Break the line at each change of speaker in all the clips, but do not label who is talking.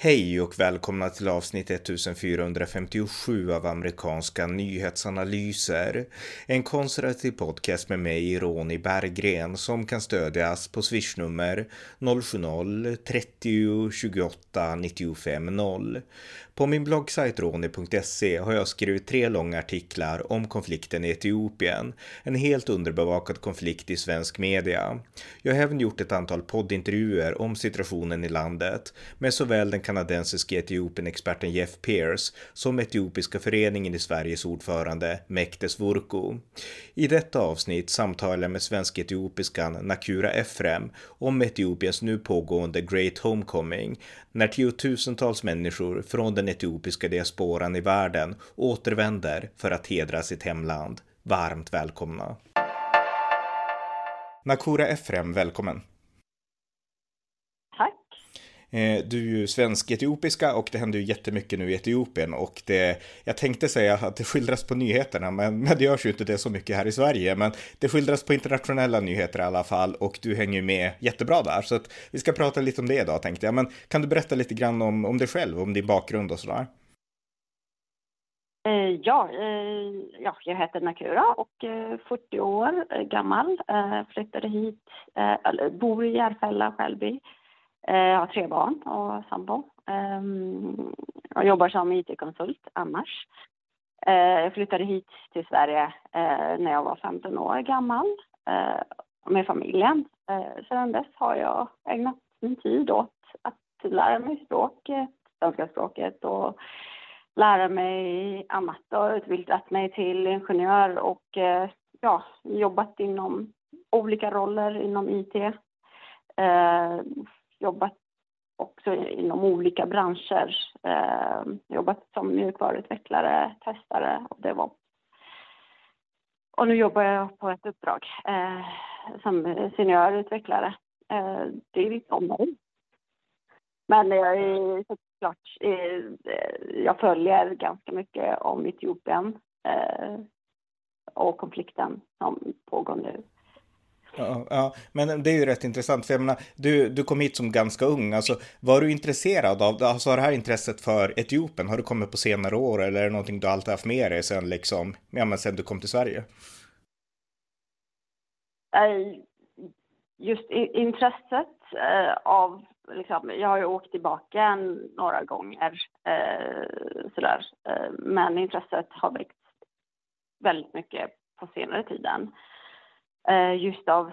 Hej och välkomna till avsnitt 1457 av amerikanska nyhetsanalyser. En konservativ podcast med mig, Ronny Berggren, som kan stödjas på swishnummer 070-30 28 95 0. På min bloggsajt roni.se har jag skrivit tre långa artiklar om konflikten i Etiopien, en helt underbevakad konflikt i svensk media. Jag har även gjort ett antal poddintervjuer om situationen i landet med såväl den kanadensiske Etiopien-experten Jeff Pierce som Etiopiska föreningen i Sveriges ordförande Mektes Vurko. I detta avsnitt samtalar jag med svensk-etiopiskan Nakura Efrem om Etiopiens nu pågående Great Homecoming, när tiotusentals människor från den etiopiska diasporan i världen återvänder för att hedra sitt hemland. Varmt välkomna! Nakura Efrem, välkommen! Eh, du är ju svensk-etiopiska och det händer ju jättemycket nu i Etiopien och det, jag tänkte säga att det skildras på nyheterna, men, men det görs ju inte det så mycket här i Sverige, men det skildras på internationella nyheter i alla fall och du hänger med jättebra där, så att vi ska prata lite om det idag tänkte jag. Men kan du berätta lite grann om, om dig själv, om din bakgrund och sådär?
Eh, ja, eh, ja, jag heter Nakura och är 40 år gammal. Flyttade hit, eller bor i Järfälla, Skälby jag har tre barn och sambo. Ehm, jag jobbar som IT-konsult annars. Eh, jag flyttade hit till Sverige eh, när jag var 15 år gammal med familjen. Sedan dess har jag ägnat min tid åt att lära mig språket, svenska språket och lära mig annat och utbildat mig till ingenjör och ja, jobbat inom olika roller inom IT jobbat också inom olika branscher. Eh, jobbat som mjukvaruutvecklare, testare och DevOps. Och nu jobbar jag på ett uppdrag eh, som seniorutvecklare. Eh, det är lite om mig. Men jag är såklart, eh, jag följer ganska mycket om Etiopien eh, och konflikten som pågår nu.
Ja, ja, men det är ju rätt intressant, för jag menar, du, du kom hit som ganska ung, alltså var du intresserad av, alltså har det här intresset för Etiopien, har du kommit på senare år eller är det någonting du alltid haft med dig sen liksom, ja men sen du kom till Sverige?
Eh, just intresset eh, av, liksom, jag har ju åkt tillbaka några gånger eh, sådär, men intresset har växt väldigt mycket på senare tiden. Eh, just av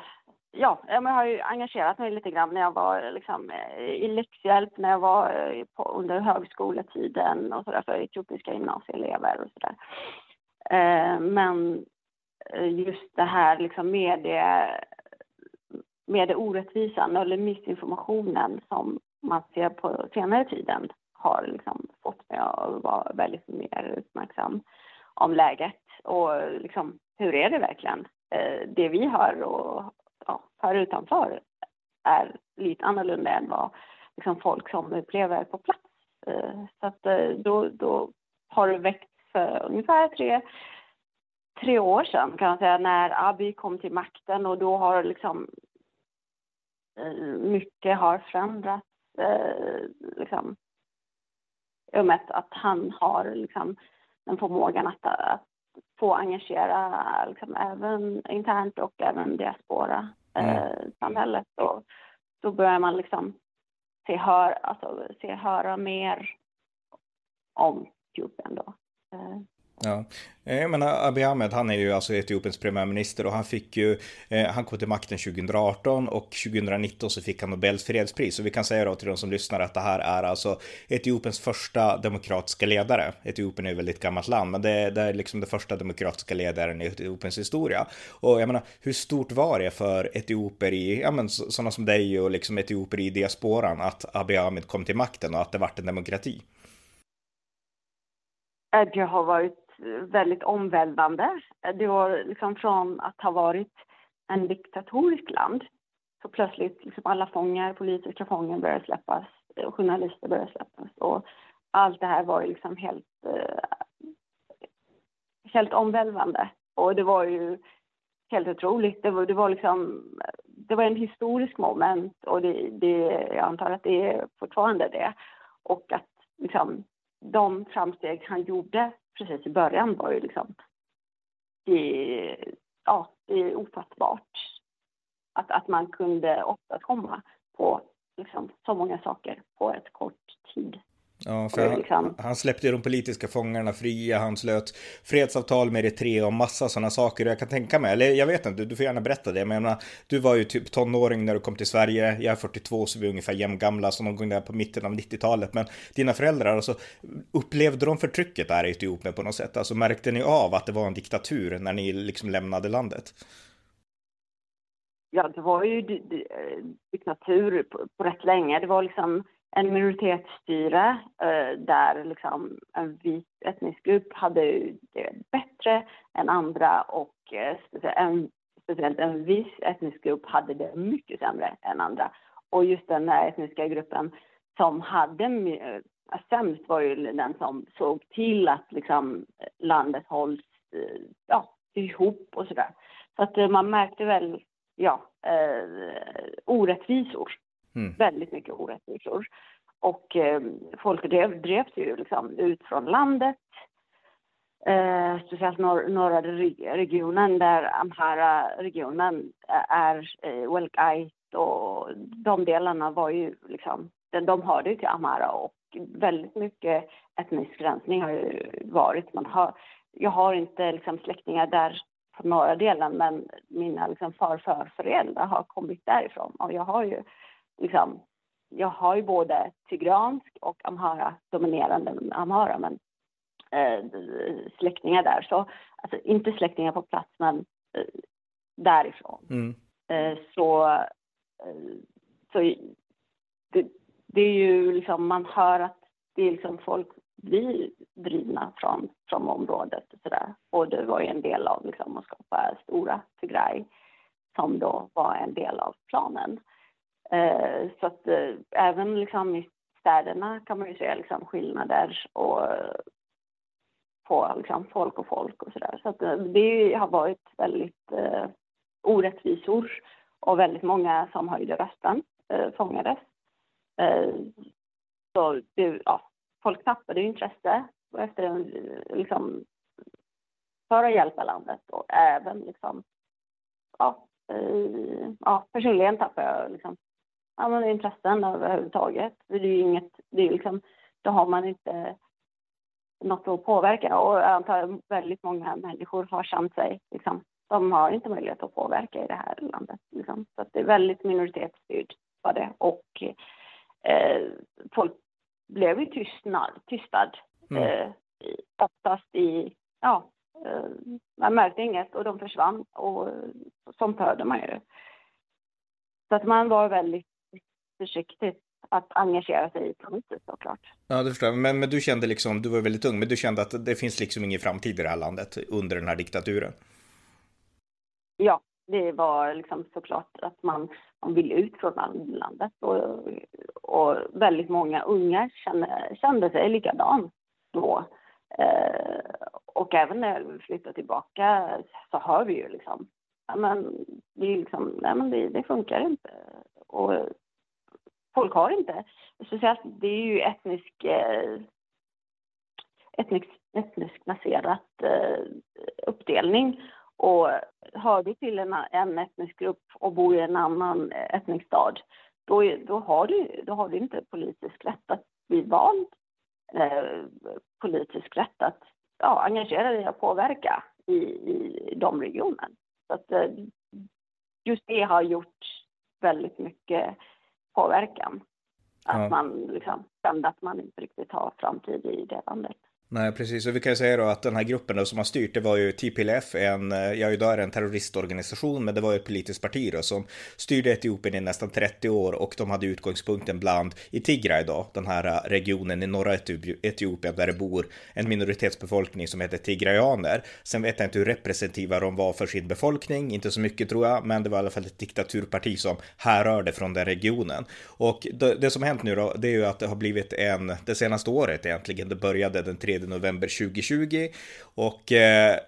ja, jag har ju engagerat mig lite grann när jag var liksom, eh, i läxhjälp, när jag var eh, på, under högskoletiden och sådär för etiopiska gymnasieelever och sådär. Eh, men just det här liksom med det, med det orättvisan eller missinformationen som man ser på senare tiden har liksom fått mig att vara väldigt mer uppmärksam om läget och liksom hur är det verkligen? Eh, det vi har och ja, hör utanför är lite annorlunda än vad liksom, folk som upplever på plats. Eh, så att eh, då, då har det väckts för ungefär tre, tre år sedan kan man säga när Abiy kom till makten och då har liksom eh, mycket har förändrats eh, liksom, i och med att han har liksom, den förmågan att, att få engagera liksom, även internt och även diaspora mm. eh, samhället. Och då börjar man liksom se, hör, alltså, se höra mer om Etiopien då. Eh,
Ja, eh, jag menar Abiy Ahmed, han är ju alltså Etiopiens premiärminister och han fick ju, eh, han kom till makten 2018 och 2019 så fick han Nobels fredspris. Och vi kan säga då till de som lyssnar att det här är alltså Etiopiens första demokratiska ledare. Etiopien är ett väldigt gammalt land, men det, det är liksom det första demokratiska ledaren i Etiopiens historia. Och jag menar, hur stort var det för etioper i, ja men sådana som dig och liksom etioper i diasporan att Abiy Ahmed kom till makten och att det vart en demokrati?
Det har varit väldigt omvälvande. Det var liksom från att ha varit en diktatorisk land så plötsligt liksom alla fångar, politiska fångar började släppas, eh, journalister började släppas och allt det här var ju liksom helt, eh, helt omvälvande. Och det var ju helt otroligt. Det var, det var liksom, det var en historisk moment och det, det, jag antar att det är fortfarande det. och att liksom, de framsteg han gjorde precis i början var ju liksom det, ja, det är ofattbart att, att man kunde åstadkomma på liksom, så många saker på ett kort tid.
Ja, för han, liksom... han, släppte de politiska fångarna fria, han slöt fredsavtal med Eritrea och massa sådana saker. Jag kan tänka mig, eller jag vet inte, du får gärna berätta det, men jag menar, du var ju typ tonåring när du kom till Sverige, jag är 42 så vi är ungefär jämngamla, så någon gång där på mitten av 90-talet. Men dina föräldrar, alltså, upplevde de förtrycket där i Etiopien på något sätt? Alltså märkte ni av att det var en diktatur när ni liksom lämnade landet?
Ja, det var ju diktatur på, på rätt länge. Det var liksom en minoritetsstyre eh, där liksom en vit etnisk grupp hade det bättre än andra och eh, en, speciellt en viss etnisk grupp hade det mycket sämre än andra. Och just den här etniska gruppen som hade eh, sämst var ju den som såg till att liksom, landet hålls eh, ja, ihop och sådär. Så att eh, man märkte väl ja, eh, orättvisor. Mm. Väldigt mycket orättvisor. Och eh, folk drev, drevs ju liksom ut från landet. Eh, speciellt nor norra regionen där Amhara-regionen är eh, Welkait och de delarna var ju liksom, de, de hörde ju till Amhara och väldigt mycket etnisk rensning har ju varit. Man har, jag har inte liksom släktingar där på norra delen men mina liksom farförföräldrar har kommit därifrån och jag har ju liksom jag har ju både tigransk och amhara, dominerande amhara, men eh, släktingar där. Så, alltså inte släktingar på plats, men eh, därifrån. Mm. Eh, så eh, så det, det, är ju liksom, man hör att det är liksom folk blir drivna från, från området och sådär. Och det var ju en del av liksom, att skapa stora Tigray som då var en del av planen. Eh, så att eh, även liksom i städerna kan man ju se liksom skillnader och, på liksom folk och folk och sådär. Så att eh, det har varit väldigt eh, orättvisor och väldigt många som höjde rösten eh, fångades. Eh, så det, ja, folk tappade intresse efter en, liksom, för att hjälpa landet och även liksom, ja, eh, ja personligen tappade jag liksom ja, men intressen överhuvudtaget. Det är ju inget, det är liksom, då har man inte något att påverka och jag antar att väldigt många människor har känt sig, liksom, de har inte möjlighet att påverka i det här landet. Liksom. Så det är väldigt minoritetsstyrt var det och eh, folk blev ju tystnad, tystad. Mm. Eh, oftast i, ja, eh, man märkte inget och de försvann och sånt hörde man ju. Så att man var väldigt försiktigt att engagera sig i politiskt såklart.
Ja, det förstår jag. Men, men du kände liksom, du var väldigt ung, men du kände att det finns liksom ingen framtid i det här landet under den här diktaturen?
Ja, det var liksom såklart att man, man vill ut från landet och, och väldigt många unga kände, kände sig likadan då. Eh, och även när vi flyttar tillbaka så hör vi ju liksom, ja, men, det, är liksom nej, men det, det funkar inte. Och folk har inte. Speciellt, det är ju etnisk, eh, etnisk, etnisk baserat eh, uppdelning. Och hör du till en, en etnisk grupp och bor i en annan etnisk stad, då, då, har, du, då har du inte politisk rätt att bli vald, eh, politisk rätt att ja, engagera dig och påverka i, i de regionerna. Så att, eh, just det har gjort väldigt mycket påverkan. Att ja. man liksom kände att man inte riktigt har framtid i det landet.
Nej, precis. Och vi kan ju säga då att den här gruppen då som har styrt, det var ju TPLF, en, ja idag är det en terroristorganisation, men det var ju ett politiskt parti då som styrde Etiopien i nästan 30 år och de hade utgångspunkten bland i Tigray då, den här regionen i norra Etiopien där det bor en minoritetsbefolkning som heter tigrayaner. Sen vet jag inte hur representativa de var för sin befolkning, inte så mycket tror jag, men det var i alla fall ett diktaturparti som härrörde från den regionen. Och det, det som hänt nu då, det är ju att det har blivit en, det senaste året egentligen, det började den 3 3 november 2020. Och eh,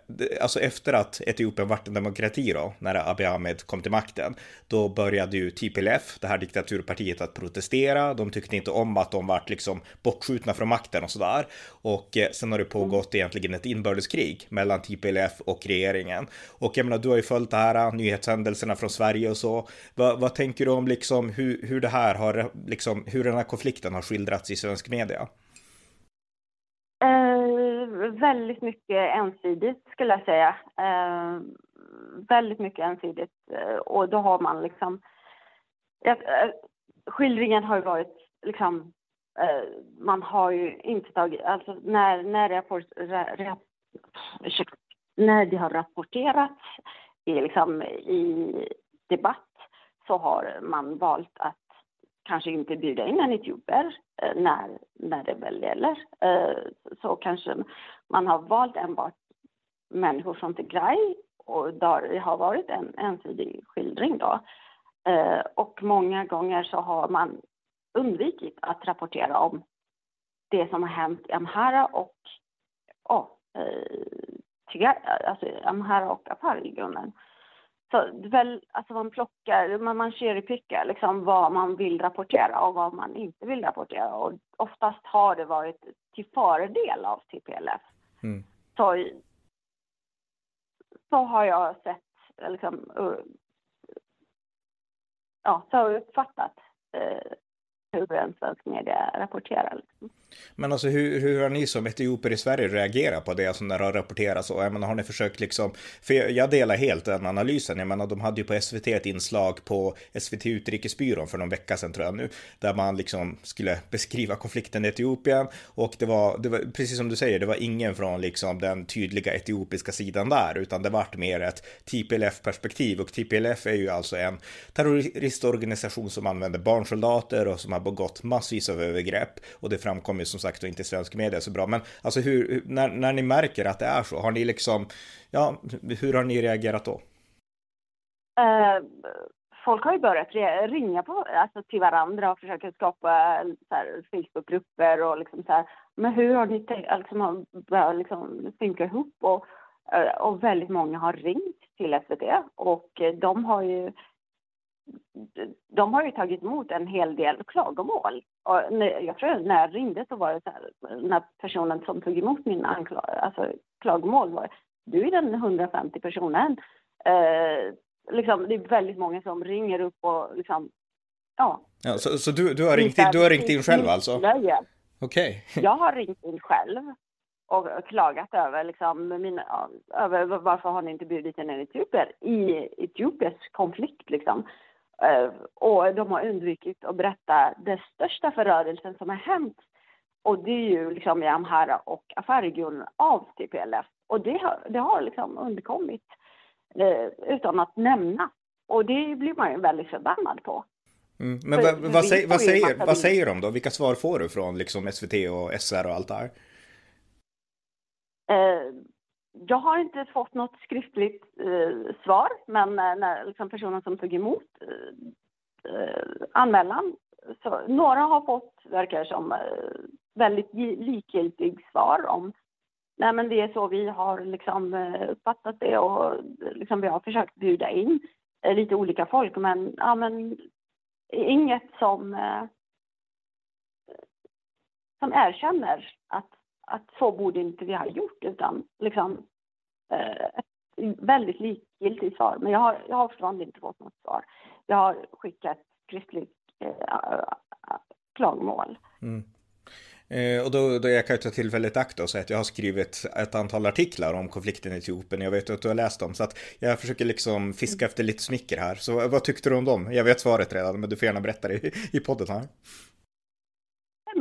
alltså efter att Etiopien vart en demokrati då, när Abiy Ahmed kom till makten, då började ju TPLF, det här diktaturpartiet, att protestera. De tyckte inte om att de vart liksom bortskjutna från makten och sådär. Och eh, sen har det pågått egentligen ett inbördeskrig mellan TPLF och regeringen. Och jag menar, du har ju följt det här, nyhetshändelserna från Sverige och så. Va, vad tänker du om liksom hur, hur det här har, liksom, hur den här konflikten har skildrats i svensk media?
Väldigt mycket ensidigt skulle jag säga. Eh, väldigt mycket ensidigt. Eh, och då har man liksom... Eh, skildringen har ju varit liksom... Eh, man har ju inte tagit... Alltså när, när, rapport, rap, när det har rapporterats i, liksom, i debatt så har man valt att kanske inte bjuda in en etiopier eh, när, när det väl gäller. Eh, så kanske man har valt enbart människor från Tigray och det har varit en ensidig skildring då. Eh, och många gånger så har man undvikit att rapportera om det som har hänt i Amhara och oh, Tigray, alltså Amhara och Afar i grunden. Så väl, alltså man plockar, man, man cherrypickar liksom vad man vill rapportera och vad man inte vill rapportera. Och oftast har det varit till fördel av TPLF. Mm. Så, så har jag sett, liksom, ja, så har jag uppfattat uh, hur en svensk media rapporterar. Liksom.
Men alltså hur, hur har ni som etioper i Sverige reagerat på det som när det har rapporterats? Och jag menar, har ni försökt liksom, för jag, jag, delar helt den analysen. Jag menar, de hade ju på SVT ett inslag på SVT Utrikesbyrån för någon vecka sedan tror jag nu, där man liksom skulle beskriva konflikten i Etiopien. Och det var, det var precis som du säger, det var ingen från liksom den tydliga etiopiska sidan där, utan det vart mer ett TPLF-perspektiv. Och TPLF är ju alltså en terroristorganisation som använder barnsoldater och som har begått massvis av övergrepp. Och det framkommer som sagt inte svensk media så bra. Men alltså hur, när, när ni märker att det är så, har ni liksom, ja, hur har ni reagerat då?
Uh, folk har ju börjat ringa på, alltså till varandra och försöka skapa eh, så här, Facebookgrupper och liksom så här, men hur har ni tänkt, alltså, liksom, börjat liksom synka ihop och, eh, och väldigt många har ringt till SVT och de har ju de har ju tagit emot en hel del klagomål. Och jag tror när jag ringde så var det så här, när personen som tog emot min alltså, klagomål var du är den 150 personen. Eh, liksom, det är väldigt många som ringer upp och liksom, ja.
ja så, så du, du, har ringt in, du har ringt in själv alltså? Okej. Okay.
jag har ringt in själv och klagat över, liksom, mina, över varför har ni inte bjudit in en etiopier i Etiopiens konflikt liksom. Eh, och de har undvikit att berätta den största förödelsen som har hänt. Och det är ju liksom i Amhara och Afar-regionen av TPLF. Och det har, det har liksom undkommit eh, utan att nämna. Och det blir man ju väldigt förbannad på.
Mm. Men vad, vad, säger, vad, säger, vad säger de då? Vilka svar får du från liksom SVT och SR och allt det här?
Eh, jag har inte fått något skriftligt eh, svar, men eh, när liksom personen som tog emot eh, eh anmälan, så några har fått, verkar som, eh, väldigt likgiltig svar om Nej, men det är så vi har liksom eh, uppfattat det och eh, liksom vi har försökt bjuda in eh, lite olika folk, men, ja, men inget som, som erkänner att att så borde inte vi ha gjort, utan liksom eh, väldigt likgiltigt svar. Men jag har, jag har fortfarande inte fått något svar. Jag har skickat skriftligt eh, klagomål. Mm.
Eh, och då, då jag kan jag ta tillfället akt och säga att jag har skrivit ett antal artiklar om konflikten i Etiopien. Jag vet att du har läst dem, så att jag försöker liksom fiska efter lite smicker här. Så vad tyckte du om dem? Jag vet svaret redan, men du får gärna berätta det i, i podden här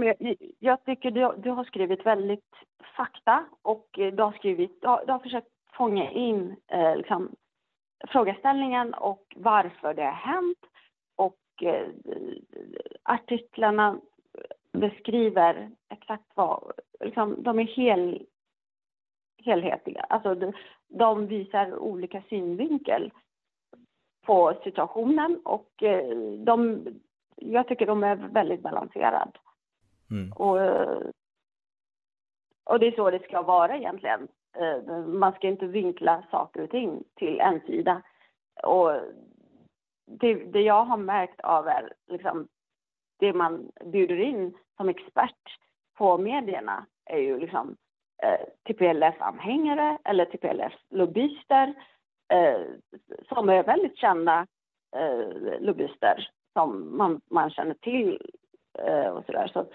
jag, jag tycker du, du, har skrivit väldigt fakta och eh, du har skrivit, du har, du har försökt fånga in eh, liksom, frågeställningen och varför det har hänt. Och eh, artiklarna beskriver exakt vad, liksom, de är hel, helhetliga. Alltså de, de visar olika synvinkel på situationen och eh, de, jag tycker de är väldigt balanserade. Mm. Och, eh, och det är så det ska vara egentligen. Eh, man ska inte vinkla saker och ting till en sida. Och det, det jag har märkt av är liksom det man bjuder in som expert på medierna är ju liksom eh, TPLF-anhängare eller TPLF-lobbyister eh, som är väldigt kända eh, lobbyister som man, man känner till eh, och sådär. Så, eh,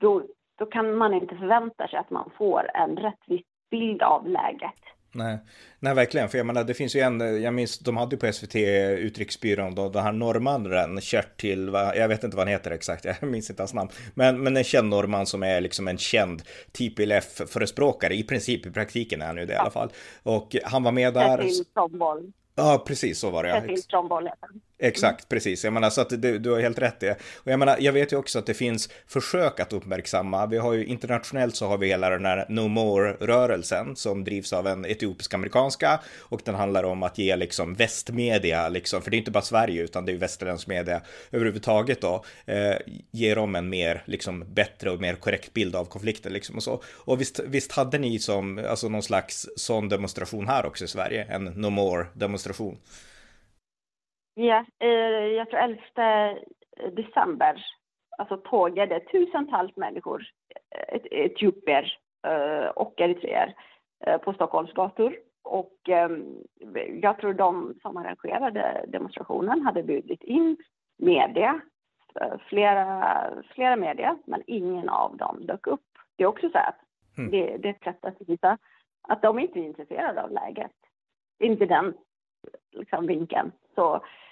då, då kan man inte förvänta sig att man får en rättvis bild av läget.
Nej, nej verkligen. För jag menar, det finns ju en, jag minns, de hade ju på SVT Utrikesbyrån då, den här norrmannen, Kjertil, jag vet inte vad han heter exakt, jag minns inte hans namn. Men, men en känd norrman som är liksom en känd TPLF-förespråkare, i princip, i praktiken är han ju det ja. i alla fall. Och han var med där.
Kjertil
Ja, precis så var det.
Kjertil Stromboll
Exakt, mm. precis. Jag menar, så att du, du har helt rätt i det. Och jag menar, jag vet ju också att det finns försök att uppmärksamma. Vi har ju internationellt så har vi hela den här No More-rörelsen som drivs av en etiopisk-amerikanska och den handlar om att ge liksom västmedia, liksom, för det är inte bara Sverige utan det är västerländsk media överhuvudtaget då, eh, ge dem en mer, liksom, bättre och mer korrekt bild av konflikten liksom och så. Och visst, visst hade ni som, alltså någon slags sån demonstration här också i Sverige, en No More-demonstration?
Ja, eh, jag tror 11 december alltså tågade tusentals människor, eh, etiopier eh, och eritreer på Stockholms gator. Och jag tror de som arrangerade demonstrationen hade bjudit in media, flera, flera media, men ingen av dem dök upp. Det är också så att mm. det, det är ett sätt att visa att de inte är intresserade av läget. Inte den liksom, vinkeln. Så Eh,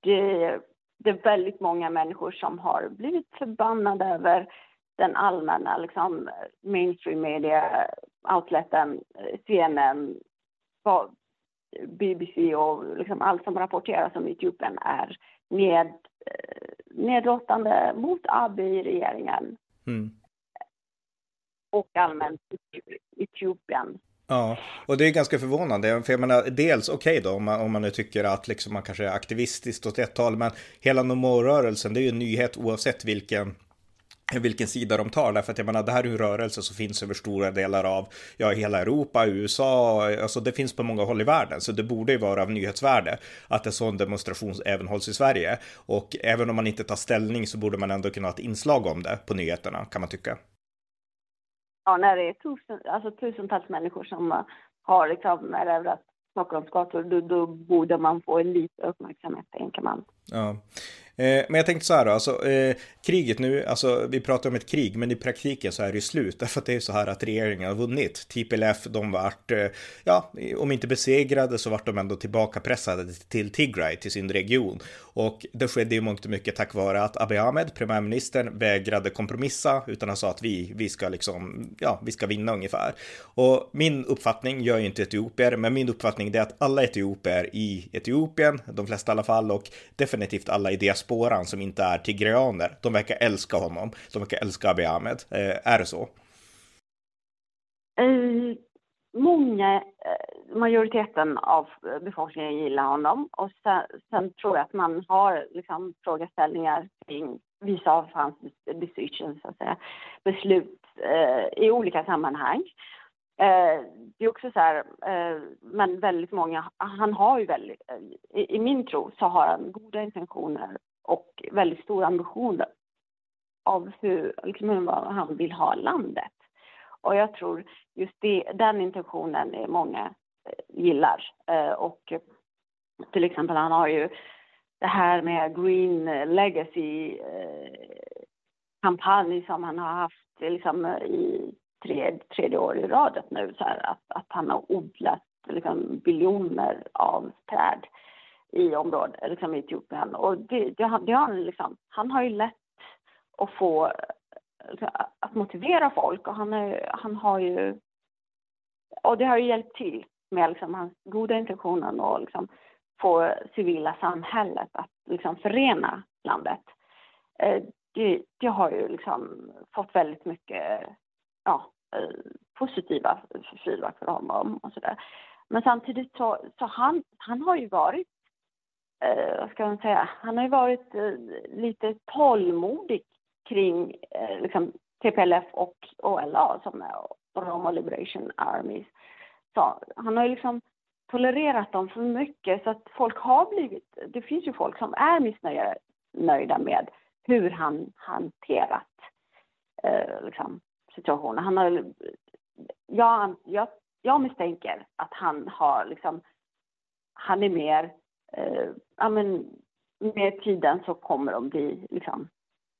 det, det är väldigt många människor som har blivit förbannade över den allmänna liksom, mainstream media outleten, CNN, BBC och liksom allt som rapporteras om Etiopien är ned, eh, nedlåtande mot Abiy-regeringen. Mm. Och allmänt Etiopien.
Ja, och det är ganska förvånande. För jag menar, dels okej okay då, om man, om man nu tycker att liksom man kanske är aktivistiskt åt ett håll, men hela NOMO-rörelsen, det är ju en nyhet oavsett vilken vilken sida de tar, därför att jag menar, det här är ju en rörelse som finns över stora delar av, ja, hela Europa, USA, alltså det finns på många håll i världen, så det borde ju vara av nyhetsvärde att en sån demonstration även hålls i Sverige. Och även om man inte tar ställning så borde man ändå kunna ha ett inslag om det på nyheterna, kan man tycka
ja, när det är tusen, alltså tusentals människor som eh, har liksom erövrat Stockholms gator, då, då borde man få lite uppmärksamhet, tänker man.
Ja. Eh, men jag tänkte så här då, alltså, eh, kriget nu, alltså vi pratar om ett krig, men i praktiken så är det ju slut, därför att det är så här att regeringen har vunnit. TPLF, de vart, eh, ja, om inte besegrade så vart de ändå tillbakapressade till Tigray, till sin region. Och det skedde ju mångt och mycket tack vare att Abiy Ahmed, premiärministern, vägrade kompromissa, utan han sa att vi, vi ska liksom, ja, vi ska vinna ungefär. Och min uppfattning, jag är ju inte etiopier, men min uppfattning är att alla etiopier i Etiopien, de flesta i alla fall, och definitivt alla i diasporan diasporan som inte är tigreaner, de verkar älska honom. De verkar älska Abiy Ahmed. Eh, är det så?
Uh, många, eh, majoriteten av eh, befolkningen gillar honom och sen, sen, tror jag att man har liksom frågeställningar kring vissa av hans decisions, så att säga, beslut eh, i olika sammanhang. Eh, det är också så här, eh, men väldigt många, han har ju väldigt, eh, i, i, min tro så har han goda intentioner och väldigt stora ambitioner av hur, liksom vad han vill ha landet. Och jag tror just det, den intentionen är många eh, gillar. Eh, och till exempel han har ju det här med Green legacy eh, kampanj som han har haft liksom, i tredje, tredje år i radet nu. Så här, att, att han har odlat liksom, biljoner av träd i området, liksom i Etiopien. Och det, det, det har han, liksom, han har ju lätt att få att motivera folk och han, är, han har ju och det har ju hjälpt till med liksom hans goda intentioner och liksom få civila samhället att liksom förena landet. Eh, det, det har ju liksom fått väldigt mycket ja, eh, positiva feedback för honom och sådär. Men samtidigt så, så han, han har ju varit eh, vad ska man säga, han har ju varit eh, lite tålmodig kring eh, liksom, TPLF och OLA som är Roma Liberation Armies. Så han har ju liksom tolererat dem för mycket så att folk har blivit, det finns ju folk som är missnöjda med hur han hanterat eh, liksom, situationen. Han har, jag, jag, jag misstänker att han har liksom, han är mer, eh, ja men med tiden så kommer de bli liksom,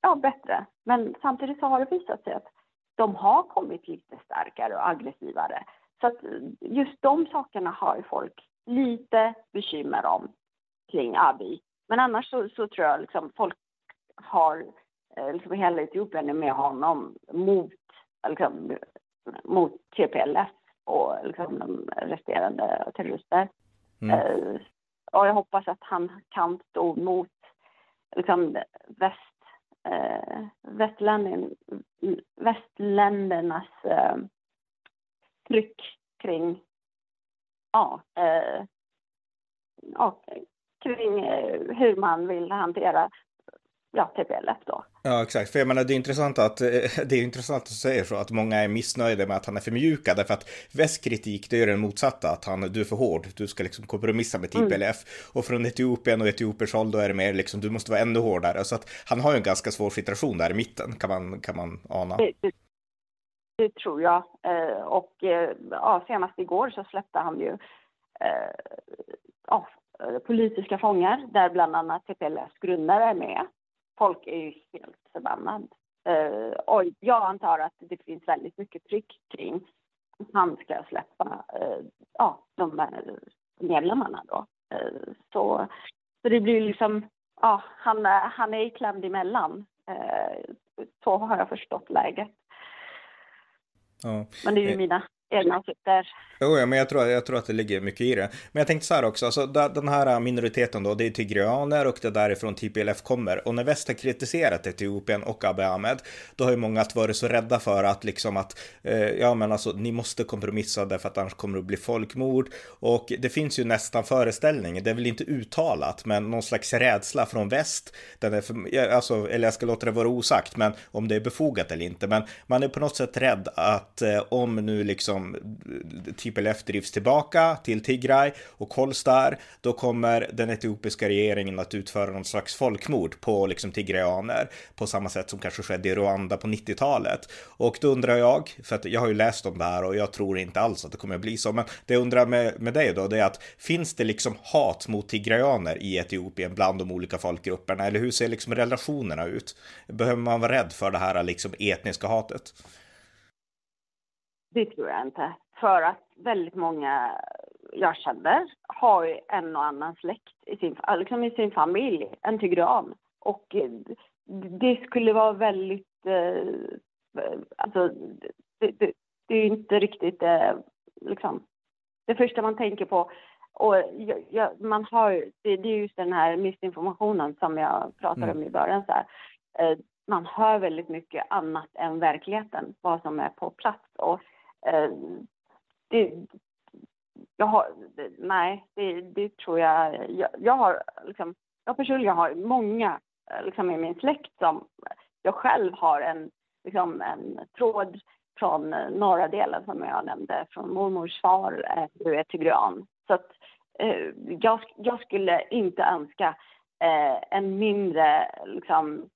ja bättre. Men samtidigt så har det visat sig att de har kommit lite starkare och aggressivare. Så att just de sakerna har ju folk lite bekymmer om kring Abiy. Men annars så, så tror jag liksom folk har, eh, liksom hela Etiopien är med honom mot, liksom, mot TPLF och liksom de resterande terrorister. Mm. Uh, och jag hoppas att han kan stå mot liksom, väst, eh, västländernas eh, tryck kring ja, eh, ja, kring eh, hur man vill hantera ja, TPLF då.
Ja, exakt. För jag menar, det är intressant att, eh, det är intressant att säga så, att många är missnöjda med att han är för mjuk, därför att västkritik, det är den motsatta, att han, du är för hård, du ska liksom kompromissa med TPLF. Mm. Och från Etiopien och Etiopiers håll, då är det mer liksom, du måste vara ännu hårdare. Så att han har ju en ganska svår situation där i mitten, kan man, kan man ana.
Det, det, det tror jag. Eh, och eh, ja, senast igår så släppte han ju ja, politiska fångar där bland annat TPLFs grundare är med. Folk är ju helt förbannade. Och jag antar att det finns väldigt mycket tryck kring att han ska släppa ja, de här medlemmarna då. Så, så det blir liksom, ja, han, han är klämd emellan. Så har jag förstått läget. Ja. Men det är ju mina egna åsikter.
Jo, ja, men jag tror, jag tror att det ligger mycket i det. Men jag tänkte så här också, alltså, den här äh, minoriteten då, det är tigreaner och det är därifrån TPLF kommer. Och när väst har kritiserat Etiopien och Abiy Ahmed, då har ju många varit så rädda för att liksom att, eh, ja men alltså, ni måste kompromissa därför att annars kommer det att bli folkmord. Och det finns ju nästan föreställning, det är väl inte uttalat, men någon slags rädsla från väst. Den är för, alltså, eller jag ska låta det vara osagt, men om det är befogat eller inte. Men man är på något sätt rädd att eh, om nu liksom Liksom, TPLF drivs tillbaka till Tigray och hålls där, då kommer den etiopiska regeringen att utföra någon slags folkmord på liksom tigrayaner på samma sätt som kanske skedde i Rwanda på 90-talet. Och då undrar jag, för att jag har ju läst om det här och jag tror inte alls att det kommer att bli så, men det jag undrar med, med dig då, det är att finns det liksom hat mot tigrayaner i Etiopien bland de olika folkgrupperna? Eller hur ser liksom relationerna ut? Behöver man vara rädd för det här liksom etniska hatet?
Det tror jag inte. För att väldigt många jag känner har ju en och annan släkt i sin, liksom i sin familj, en tigran. Och det skulle vara väldigt... Eh, alltså, det, det, det är inte riktigt eh, liksom, det första man tänker på. Och ja, man har, det, det är just den här missinformationen som jag pratade mm. om i början. Så här. Eh, man hör väldigt mycket annat än verkligheten, vad som är på plats. Och Eh, Eh, det, jag har, nej, det, det tror jag, jag, jag har liksom, jag personligen har många eh, liksom i min släkt som jag själv har en, liksom en tråd från eh, norra delen som jag nämnde, från mormors far, du är tigran. Så att eh, jag, jag skulle inte önska eh, en mindre, liksom,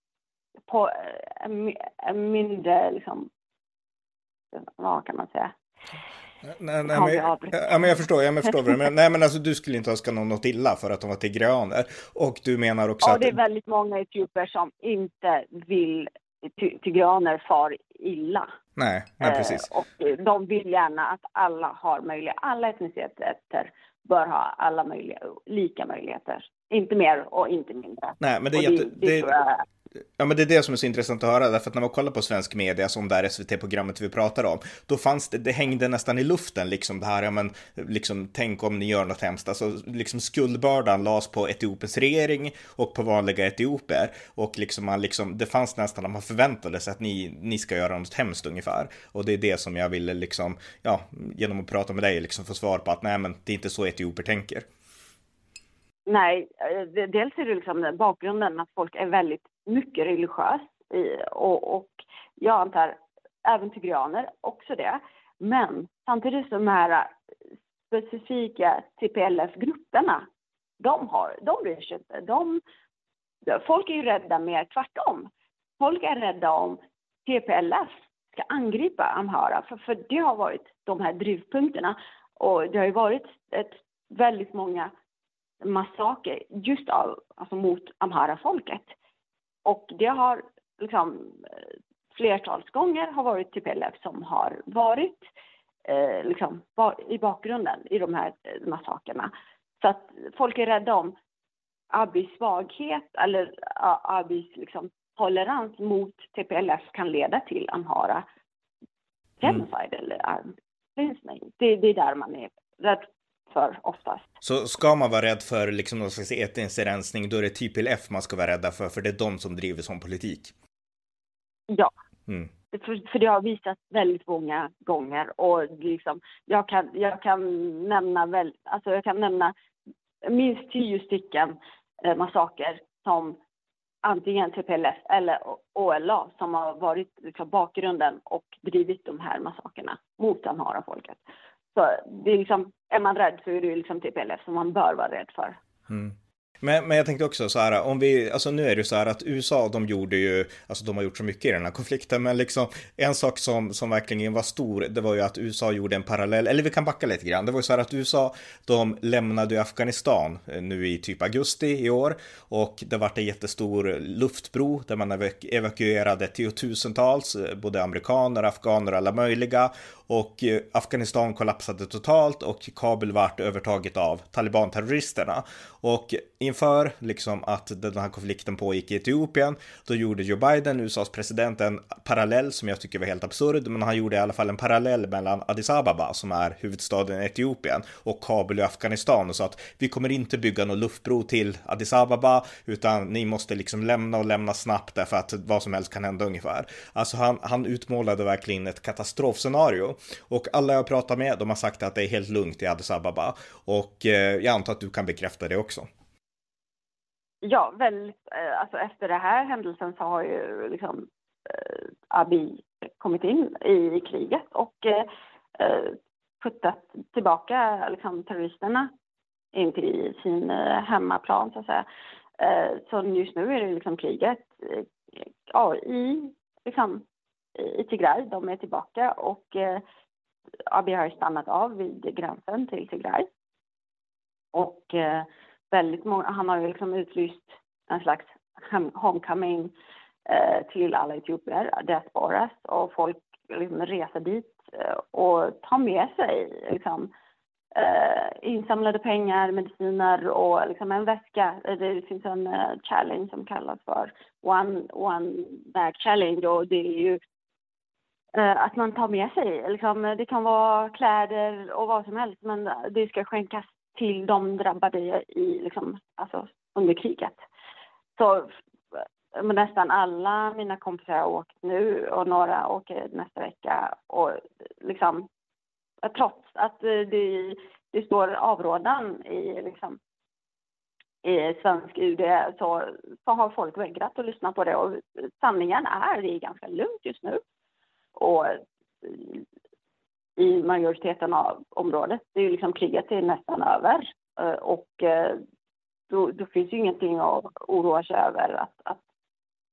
på, en, en mindre liksom, vad kan man säga?
Nej, nej, men, ja, men jag förstår, jag förstår vad du menar. Nej, men alltså du skulle inte önska någon något illa för att de var tigreaner. Och du menar också
ja,
att...
det är väldigt många etiopier som inte vill tigreaner far illa.
Nej, nej precis.
Eh, och de vill gärna att alla har möjlighet, alla etniciteter bör ha alla möjliga, lika möjligheter. Inte mer och inte mindre.
Nej, men det är, jätte, det, det, det Ja, men det är det som är så intressant att höra, därför att när man kollar på svensk media, som det här SVT-programmet vi pratar om, då fanns det, det hängde nästan i luften, liksom det här, ja men, liksom, tänk om ni gör något hemskt, alltså, liksom skuldbördan lades på Etiopiens regering och på vanliga etioper, och liksom man liksom, det fanns nästan att man förväntade sig att ni, ni ska göra något hemskt ungefär, och det är det som jag ville liksom, ja, genom att prata med dig, liksom få svar på att nej, men det är inte så etioper tänker.
Nej, eh, dels är det liksom bakgrunden att folk är väldigt mycket religiös och, och jag antar även tigrianer också det. Men samtidigt som de här specifika TPLF-grupperna, de, har, de bryr sig inte. De, folk är ju rädda mer tvärtom. Folk är rädda om TPLF ska angripa Amhara, för, för det har varit de här drivpunkterna. Och det har ju varit ett, väldigt många massaker just av, alltså mot Amhara-folket. Och det har liksom flertals gånger har varit TPLF som har varit eh, liksom, i bakgrunden i de här eh, massakerna. Så att folk är rädda om Abis svaghet eller Abis liksom, tolerans mot TPLF kan leda till Amhara genocide mm. eller armsplittring. Det, det är där man är rädd för oftast.
Så ska man vara rädd för liksom någon slags etnisk rensning, då är det TPLF man ska vara rädda för, för det är de som driver sån politik?
Ja. Mm. För, för det har visat väldigt många gånger och liksom, jag kan, jag kan nämna väl, alltså jag kan nämna minst tio stycken eh, massaker som antingen TPLF eller OLA som har varit liksom bakgrunden och drivit de här massakerna mot Amhara-folket. Så det är liksom, är man rädd så är det liksom TPLF som man bör vara rädd för. Mm.
Men, men jag tänkte också så här, om vi, alltså nu är det ju så här att USA, de gjorde ju, alltså de har gjort så mycket i den här konflikten, men liksom en sak som, som verkligen var stor, det var ju att USA gjorde en parallell, eller vi kan backa lite grann, det var ju så här att USA, de lämnade ju Afghanistan eh, nu i typ augusti i år och det vart en jättestor luftbro där man evakuerade tiotusentals, eh, både amerikaner, afghaner och alla möjliga och eh, Afghanistan kollapsade totalt och Kabul vart övertaget av talibanterroristerna. Och inför liksom att den här konflikten pågick i Etiopien, då gjorde Joe Biden, USAs president, en parallell som jag tycker var helt absurd, men han gjorde i alla fall en parallell mellan Addis Ababa, som är huvudstaden i Etiopien, och Kabul i Afghanistan och sa att vi kommer inte bygga någon luftbro till Addis Ababa, utan ni måste liksom lämna och lämna snabbt därför att vad som helst kan hända ungefär. Alltså han, han utmålade verkligen ett katastrofscenario och alla jag pratar med, de har sagt att det är helt lugnt i Addis Ababa och eh, jag antar att du kan bekräfta det också.
Ja, väldigt. Eh, alltså efter den här händelsen så har ju liksom eh, Abiy kommit in i kriget och eh, eh, puttat tillbaka liksom, terroristerna in till sin eh, hemmaplan så att säga. Eh, så just nu är det liksom kriget ja, i, liksom, i Tigray. De är tillbaka och eh, Abiy har stannat av vid gränsen till Tigray. Och eh, väldigt många, han har ju liksom utlyst en slags homecoming eh, till alla etiopier, diasporas, och folk liksom reser dit eh, och tar med sig liksom, eh, insamlade pengar, mediciner och liksom en väska. Eh, det finns en uh, challenge som kallas för One, one Bag Challenge och det är ju eh, att man tar med sig, liksom, det kan vara kläder och vad som helst men det ska skänkas till de drabbade i, liksom, alltså, under kriget. Så nästan alla mina kompisar har åkt nu och några åker nästa vecka. Och liksom, trots att det, det står avrådan i, liksom, i svensk UD så, så har folk vägrat att lyssna på det. Och sanningen är att det är ganska lugnt just nu. Och i majoriteten av området. Det är liksom kriget är nästan över eh, och eh, då, då finns ju ingenting att oroa sig över att, att,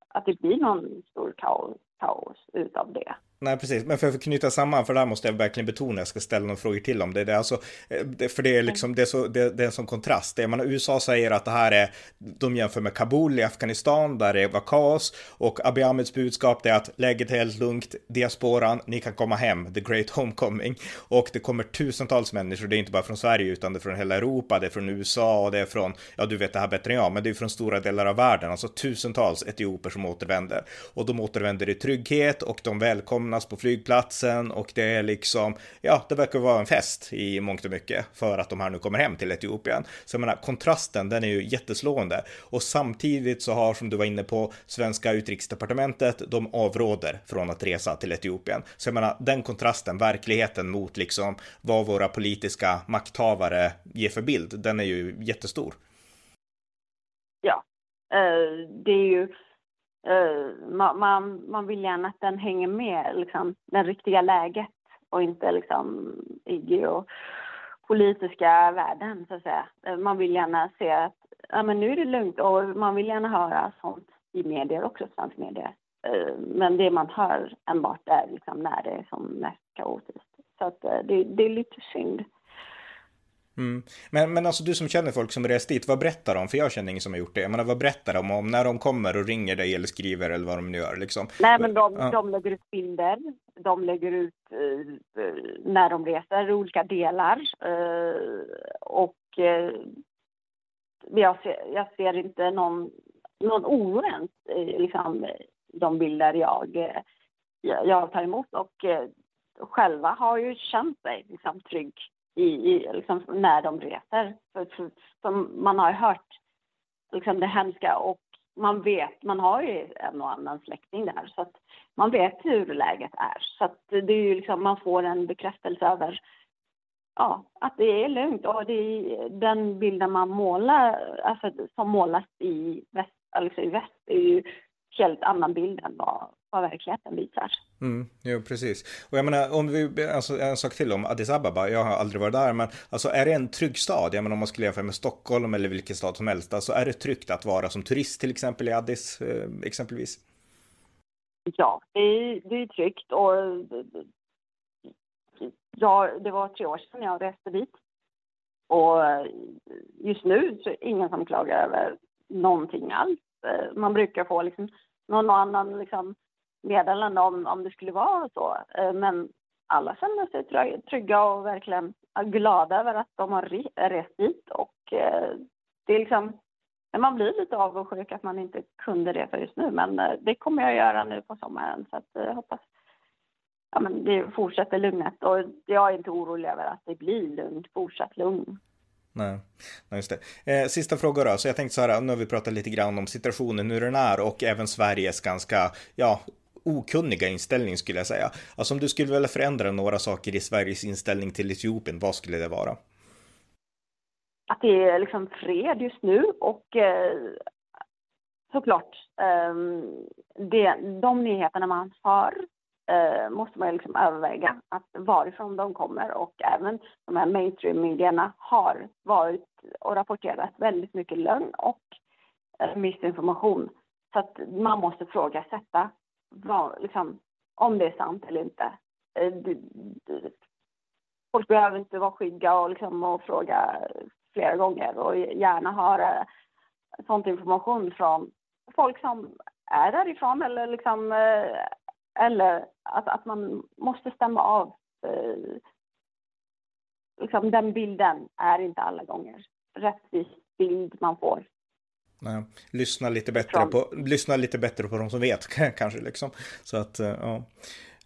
att det blir någon stor kaos, kaos utav det.
Nej, precis. Men för att knyta samman, för det här måste jag verkligen betona, jag ska ställa några frågor till om det. det är alltså, eh, för det är liksom, det är, så, det, det är sån kontrast. Det, man, USA säger att det här är, de jämför med Kabul i Afghanistan, där det var kaos. Och Abiy Ahmeds budskap är att läget är helt lugnt, diasporan, ni kan komma hem, the great homecoming. Och det kommer tusentals människor, det är inte bara från Sverige, utan det är från hela Europa, det är från USA och det är från, ja du vet det här bättre än jag, men det är från stora delar av världen, alltså tusentals etioper som återvänder. Och de återvänder i trygghet och de välkomnar samlas på flygplatsen och det är liksom, ja, det verkar vara en fest i mångt och mycket för att de här nu kommer hem till Etiopien. Så jag menar, kontrasten, den är ju jätteslående och samtidigt så har, som du var inne på, svenska utrikesdepartementet, de avråder från att resa till Etiopien. Så jag menar, den kontrasten, verkligheten mot liksom vad våra politiska makthavare ger för bild, den är ju jättestor.
Ja, eh, det är ju Eh, uh, man, man, man, vill gärna att den hänger med liksom, det riktiga läget och inte liksom i geopolitiska världen så att säga. Eh, man vill gärna se att ja, men nu är det lugnt och man vill gärna höra sånt i medier också, svensk media. Eh, men det man hör enbart är liksom när det är som mest kaotiskt. Så att det, det är lite synd.
Mm. Men, men alltså du som känner folk som rest dit, vad berättar de? För jag känner ingen som har gjort det. Jag menar, vad berättar de om när de kommer och ringer dig eller skriver eller vad de nu gör liksom?
Nej, men de, ja. de lägger ut bilder. De lägger ut uh, när de reser, olika delar. Uh, och uh, jag, ser, jag ser inte någon, någon oro ens liksom, de bilder jag, jag tar emot. Och själva har ju känt sig liksom, trygg i, i liksom, när de reser. För, för, för man har ju hört liksom, det hemska och man vet, man har ju en och annan släkting där så att man vet hur läget är. Så att det är ju liksom, man får en bekräftelse över ja, att det är lugnt och det är, den bilden man målar, alltså som målas i väst, alltså i väst är ju helt annan bild än vad, vad verkligheten visar.
Mm, jo, precis. Och jag menar, om vi, alltså, en sak till om Addis Ababa, jag har aldrig varit där, men alltså är det en trygg stad? Jag menar om man skulle jämföra med Stockholm eller vilken stad som helst, alltså är det tryggt att vara som turist till exempel i Addis eh, exempelvis?
Ja, det är, det är tryggt och ja, det var tre år sedan jag reste dit. Och just nu så är det ingen som klagar över någonting alls. Eh, man brukar få liksom någon annan liksom meddelande om, om det skulle vara så. Eh, men alla känner sig trygga och verkligen glada över att de har rest dit och eh, det är liksom man blir lite avundsjuk att man inte kunde resa just nu, men eh, det kommer jag göra nu på sommaren så att jag hoppas ja, men det fortsätter lugnet och jag är inte orolig över att det blir lugnt, fortsatt lugn.
Nej, Nej just det. Eh, sista fråga då, så jag tänkte så här, nu har vi pratat lite grann om situationen, hur den är och även Sveriges ganska, ja, okunniga inställning skulle jag säga. Alltså om du skulle vilja förändra några saker i Sveriges inställning till Etiopien, vad skulle det vara?
Att det är liksom fred just nu och eh, såklart eh, det, de nyheterna man har eh, måste man liksom överväga att varifrån de kommer och även de här mainstream-medierna har varit och rapporterat väldigt mycket lögn och eh, missinformation. Så att man måste frågasätta vad, liksom, om det är sant eller inte. Eh, folk behöver inte vara skygga och, liksom, och fråga flera gånger och gärna höra sånt information från folk som är därifrån eller liksom eh, eller att, att man måste stämma av. Eh, liksom den bilden är inte alla gånger rättvis bild man får.
Nej, lyssna lite bättre på, lyssna lite bättre på de som vet kanske liksom. Så att, eh, ja.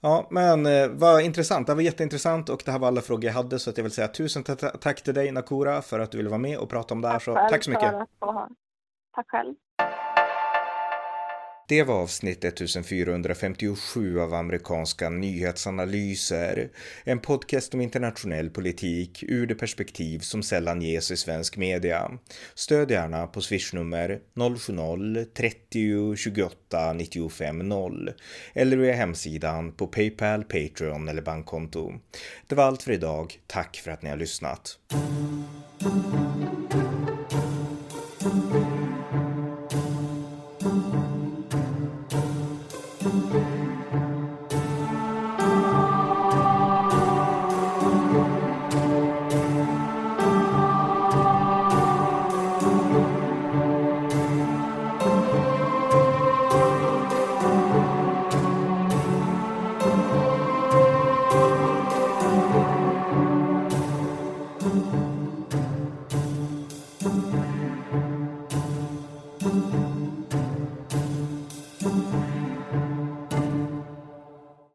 Ja, men eh, vad intressant. Det var jätteintressant och det här var alla frågor jag hade så att jag vill säga tusen tack till dig Nakura för att du ville vara med och prata om det här. Tack, så, tack så mycket.
Tack själv.
Det var avsnitt 1457 av amerikanska nyhetsanalyser. En podcast om internationell politik ur det perspektiv som sällan ges i svensk media. Stöd gärna på swishnummer 070-30 28 95 0 eller via hemsidan på Paypal, Patreon eller bankkonto. Det var allt för idag. Tack för att ni har lyssnat.